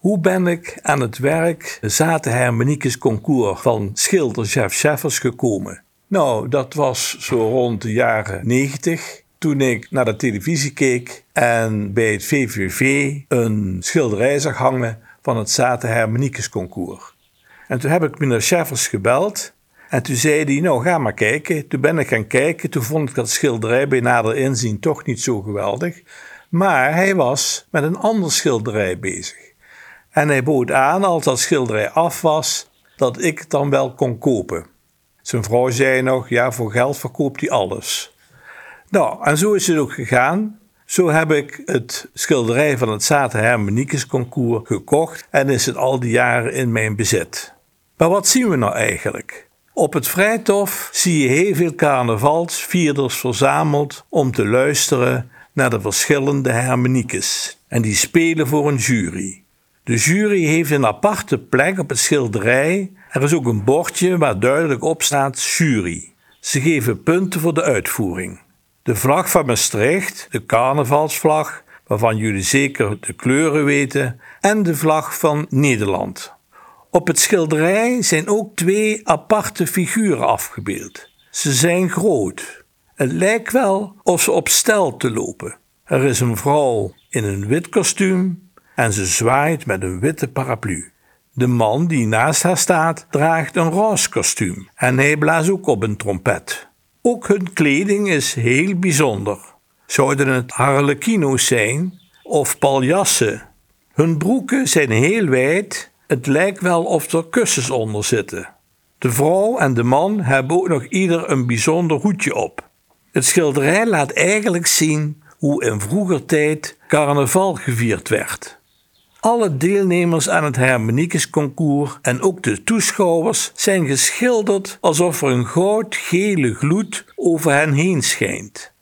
Hoe ben ik aan het werk Zaten Hermeniekes concours van schilder Jeff Scheffers gekomen? Nou, dat was zo rond de jaren 90 toen ik naar de televisie keek en bij het VVV een schilderij zag hangen van het Zaten concours. En toen heb ik meneer Scheffers gebeld en toen zei hij, nou ga maar kijken. Toen ben ik gaan kijken, toen vond ik dat schilderij bij nader inzien toch niet zo geweldig. Maar hij was met een ander schilderij bezig. En hij bood aan, als dat schilderij af was, dat ik het dan wel kon kopen. Zijn vrouw zei nog, ja, voor geld verkoopt hij alles. Nou, en zo is het ook gegaan. Zo heb ik het schilderij van het Zaten Hermeniekes concours gekocht en is het al die jaren in mijn bezit. Maar wat zien we nou eigenlijk? Op het Vrijtof zie je heel veel carnavalsvierders verzameld om te luisteren naar de verschillende hermeniekes. En die spelen voor een jury. De jury heeft een aparte plek op het schilderij. Er is ook een bordje waar duidelijk op staat jury. Ze geven punten voor de uitvoering. De vlag van Maastricht, de carnavalsvlag, waarvan jullie zeker de kleuren weten, en de vlag van Nederland. Op het schilderij zijn ook twee aparte figuren afgebeeld. Ze zijn groot. Het lijkt wel of ze op stel te lopen. Er is een vrouw in een wit kostuum en ze zwaait met een witte paraplu. De man die naast haar staat draagt een roze kostuum en hij blaast ook op een trompet. Ook hun kleding is heel bijzonder. Zouden het harlekino's zijn of paljassen? Hun broeken zijn heel wijd. Het lijkt wel of er kussens onder zitten. De vrouw en de man hebben ook nog ieder een bijzonder hoedje op. Het schilderij laat eigenlijk zien hoe in vroeger tijd carnaval gevierd werd. Alle deelnemers aan het Hermeniekes concours en ook de toeschouwers zijn geschilderd alsof er een goud-gele gloed over hen heen schijnt.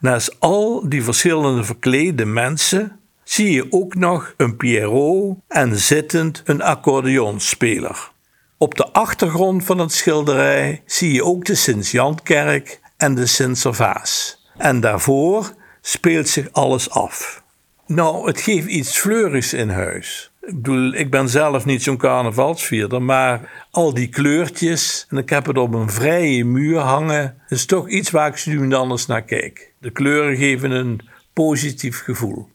Naast al die verschillende verklede mensen zie je ook nog een Pierrot en zittend een accordeonspeler. Op de achtergrond van het schilderij zie je ook de Sint-Jankerk en de Sint-Servaas. En daarvoor speelt zich alles af. Nou, het geeft iets fleurigs in huis. Ik bedoel, ik ben zelf niet zo'n carnavalsvierder, maar al die kleurtjes en ik heb het op een vrije muur hangen, is toch iets waar ik nu eens naar kijk. De kleuren geven een positief gevoel.